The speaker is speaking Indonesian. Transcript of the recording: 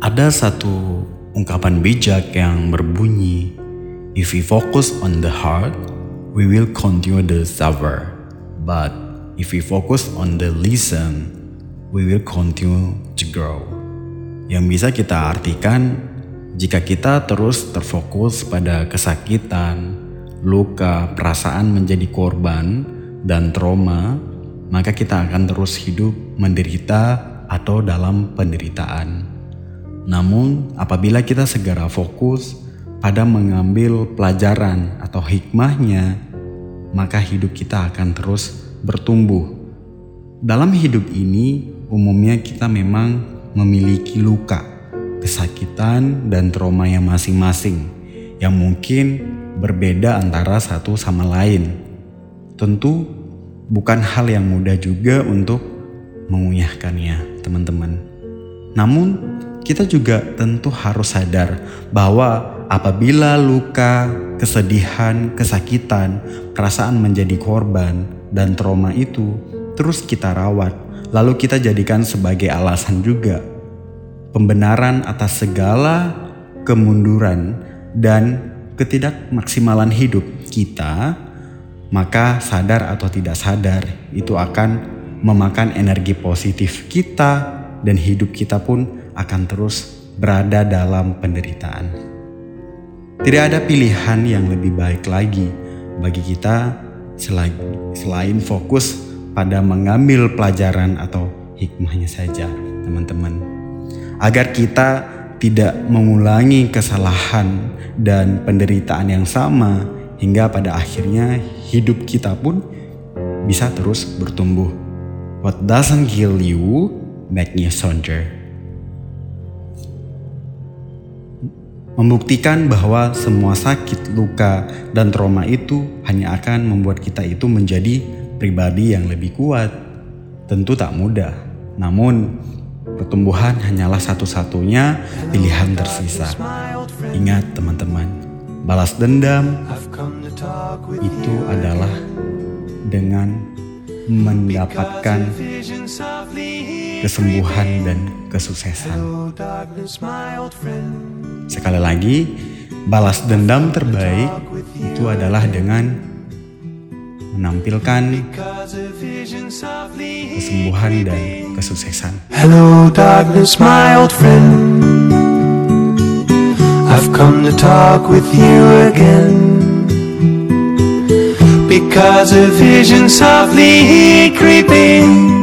Ada satu ungkapan bijak yang berbunyi, If we focus on the heart, we will continue the suffer. But if we focus on the listen, we will continue to grow. Yang bisa kita artikan, jika kita terus terfokus pada kesakitan, luka, perasaan menjadi korban, dan trauma, maka kita akan terus hidup menderita atau dalam penderitaan. Namun, apabila kita segera fokus pada mengambil pelajaran atau hikmahnya, maka hidup kita akan terus bertumbuh. Dalam hidup ini, umumnya kita memang memiliki luka, kesakitan, dan trauma yang masing-masing yang mungkin berbeda antara satu sama lain. Tentu bukan hal yang mudah juga untuk mengunyahkannya, teman-teman. Namun, kita juga tentu harus sadar bahwa apabila luka, kesedihan, kesakitan, perasaan menjadi korban, dan trauma itu terus kita rawat, lalu kita jadikan sebagai alasan juga pembenaran atas segala kemunduran dan ketidakmaksimalan hidup kita, maka sadar atau tidak sadar itu akan memakan energi positif kita dan hidup kita pun akan terus berada dalam penderitaan. Tidak ada pilihan yang lebih baik lagi bagi kita selain, fokus pada mengambil pelajaran atau hikmahnya saja, teman-teman. Agar kita tidak mengulangi kesalahan dan penderitaan yang sama hingga pada akhirnya hidup kita pun bisa terus bertumbuh. What doesn't kill you you stronger. membuktikan bahwa semua sakit, luka, dan trauma itu hanya akan membuat kita itu menjadi pribadi yang lebih kuat. Tentu tak mudah, namun pertumbuhan hanyalah satu-satunya pilihan tersisa. Ingat teman-teman, balas dendam itu adalah dengan mendapatkan kesembuhan dan kesuksesan. Sekali lagi, balas dendam terbaik itu adalah dengan menampilkan kesembuhan dan kesuksesan. Hello darkness my old friend I've come to talk with you again Because a vision softly creeping